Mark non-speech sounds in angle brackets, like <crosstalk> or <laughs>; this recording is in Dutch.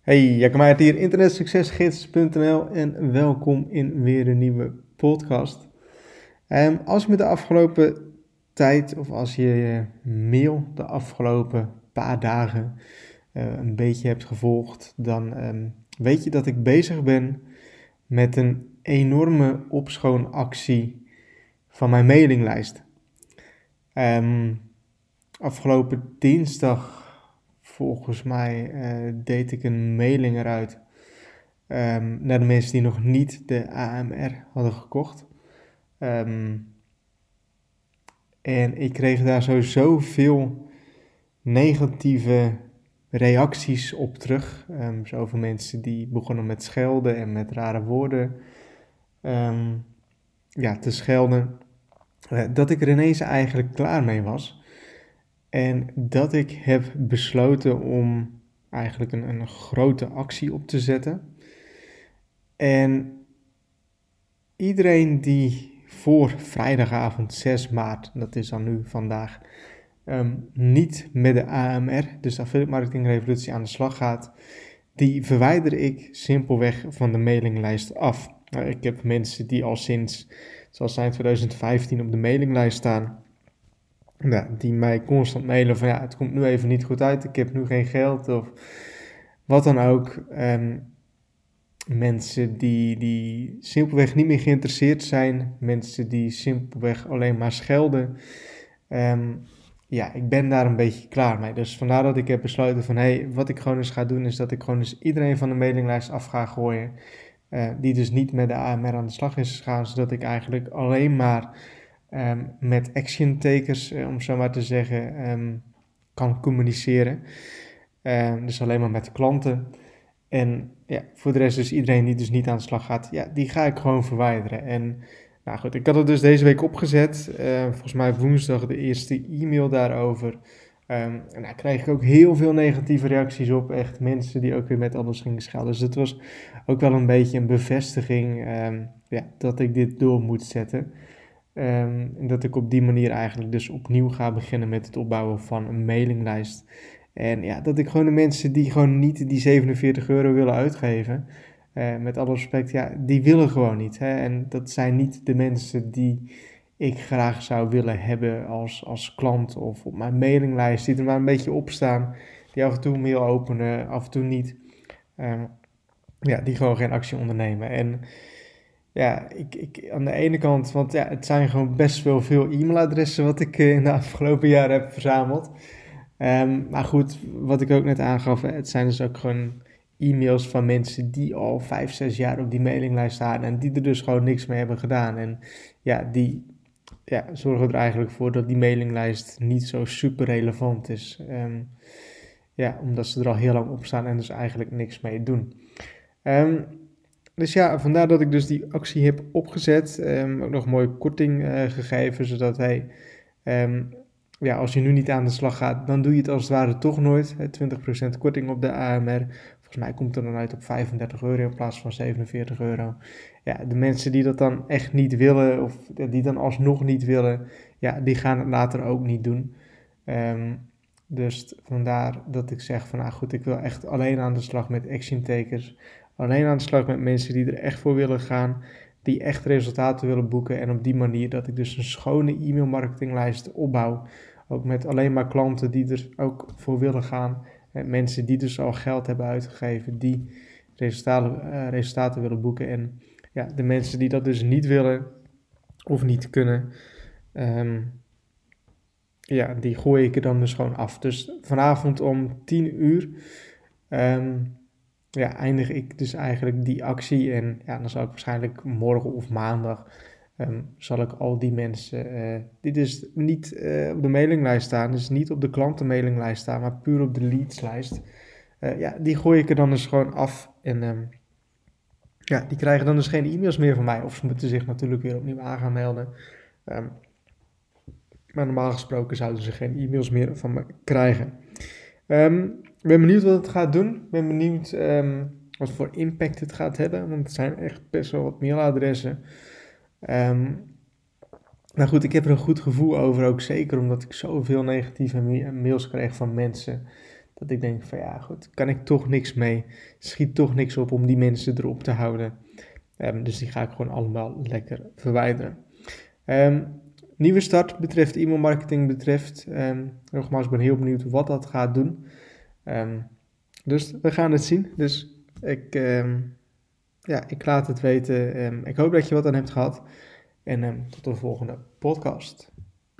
Hey, Jacob hier, internetsuccesgids.nl en welkom in weer een nieuwe podcast. Um, als je me de afgelopen tijd of als je mail de afgelopen paar dagen uh, een beetje hebt gevolgd, dan um, weet je dat ik bezig ben met een enorme opschoonactie van mijn mailinglijst. Um, afgelopen dinsdag volgens mij uh, deed ik een mailing eruit um, naar de mensen die nog niet de AMR hadden gekocht. Um, en ik kreeg daar sowieso veel negatieve reacties op terug. Um, zoveel mensen die begonnen met schelden en met rare woorden ja, te schelden. Uh, dat ik er ineens eigenlijk klaar mee was. En dat ik heb besloten om eigenlijk een, een grote actie op te zetten. En iedereen die voor vrijdagavond 6 maart, dat is dan nu vandaag, um, niet met de AMR, dus de Affiliate Marketing Revolutie, aan de slag gaat, die verwijder ik simpelweg van de mailinglijst af. Nou, ik heb mensen die al sinds, zoals zijn 2015 op de mailinglijst staan die mij constant mailen van ja, het komt nu even niet goed uit, ik heb nu geen geld of wat dan ook. Mensen die, die simpelweg niet meer geïnteresseerd zijn, mensen die simpelweg alleen maar schelden. Um, ja, ik ben daar een beetje klaar mee. Dus vandaar dat ik heb besloten van hé, hey, wat ik gewoon eens ga doen is dat ik gewoon eens iedereen van de mailinglijst af ga gooien. Uh, die dus niet met de AMR aan de slag is gegaan, zodat ik eigenlijk alleen maar um, met action takers, uh, om zo maar te zeggen, um, kan communiceren. Uh, dus alleen maar met klanten. En ja, voor de rest dus iedereen die dus niet aan de slag gaat, ja, die ga ik gewoon verwijderen. En nou goed, ik had het dus deze week opgezet. Volgens mij woensdag de eerste e-mail daarover. Um, en daar kreeg ik ook heel veel negatieve reacties op. Echt mensen die ook weer met alles gingen schelden. Dus het was ook wel een beetje een bevestiging ja, dat ik dit door moet zetten. Um, en dat ik op die manier eigenlijk dus opnieuw ga beginnen met het opbouwen van een mailinglijst. En ja, dat ik gewoon de mensen die gewoon niet die 47 euro willen uitgeven, uh, met alle respect, ja, die willen gewoon niet. Hè? En dat zijn niet de mensen die ik graag zou willen hebben als, als klant of op mijn mailinglijst, die er maar een beetje op staan, die af en toe mail openen, af en toe niet. Um, ja, die gewoon geen actie ondernemen. En ja, ik, ik, aan de ene kant, want ja, het zijn gewoon best wel veel e-mailadressen wat ik eh, in de <laughs> afgelopen jaren heb verzameld. Um, maar goed, wat ik ook net aangaf, het zijn dus ook gewoon e-mails van mensen die al vijf, zes jaar op die mailinglijst staan en die er dus gewoon niks mee hebben gedaan. En ja, die ja, zorgen er eigenlijk voor dat die mailinglijst niet zo super relevant is. Um, ja, omdat ze er al heel lang op staan en dus eigenlijk niks mee doen. Um, dus ja, vandaar dat ik dus die actie heb opgezet. Um, ook nog een mooie korting uh, gegeven, zodat hij, um, ja, als je nu niet aan de slag gaat, dan doe je het als het ware toch nooit. 20% korting op de AMR. Volgens mij komt er dan uit op 35 euro in plaats van 47 euro. Ja, de mensen die dat dan echt niet willen, of die dan alsnog niet willen, ja, die gaan het later ook niet doen. Um, dus vandaar dat ik zeg van, nou goed, ik wil echt alleen aan de slag met action takers alleen aan de slag met mensen die er echt voor willen gaan, die echt resultaten willen boeken. En op die manier dat ik dus een schone e-mail marketinglijst opbouw. Ook met alleen maar klanten die er ook voor willen gaan. En mensen die dus al geld hebben uitgegeven, die resultaten, uh, resultaten willen boeken. En ja, de mensen die dat dus niet willen of niet kunnen, um, ja, die gooi ik er dan dus gewoon af. Dus vanavond om 10 uur um, ja, eindig ik dus eigenlijk die actie. En ja, dan zal ik waarschijnlijk morgen of maandag. Um, zal ik al die mensen uh, die dus niet uh, op de mailinglijst staan, dus niet op de klantenmailinglijst staan, maar puur op de leadslijst, uh, ja, die gooi ik er dan dus gewoon af. En um, ja, die krijgen dan dus geen e-mails meer van mij. Of ze moeten zich natuurlijk weer opnieuw aan gaan melden. Um, maar normaal gesproken zouden ze geen e-mails meer van me krijgen. Ik ben benieuwd wat het gaat doen. Ik ben benieuwd um, wat voor impact het gaat hebben. Want het zijn echt best wel wat mailadressen. Um, nou goed, ik heb er een goed gevoel over. Ook zeker omdat ik zoveel negatieve mails krijg van mensen. dat ik denk van ja, goed, kan ik toch niks mee. Schiet toch niks op om die mensen erop te houden. Ehm, dus die ga ik gewoon allemaal lekker verwijderen. Ehm, nieuwe start betreft e-mailmarketing betreft. Nogmaals, ik ben heel benieuwd wat dat gaat doen. Dus we gaan het zien. Dus ik, ja, ik laat het weten. ik hoop dat je wat aan hebt gehad. En tot de volgende podcast.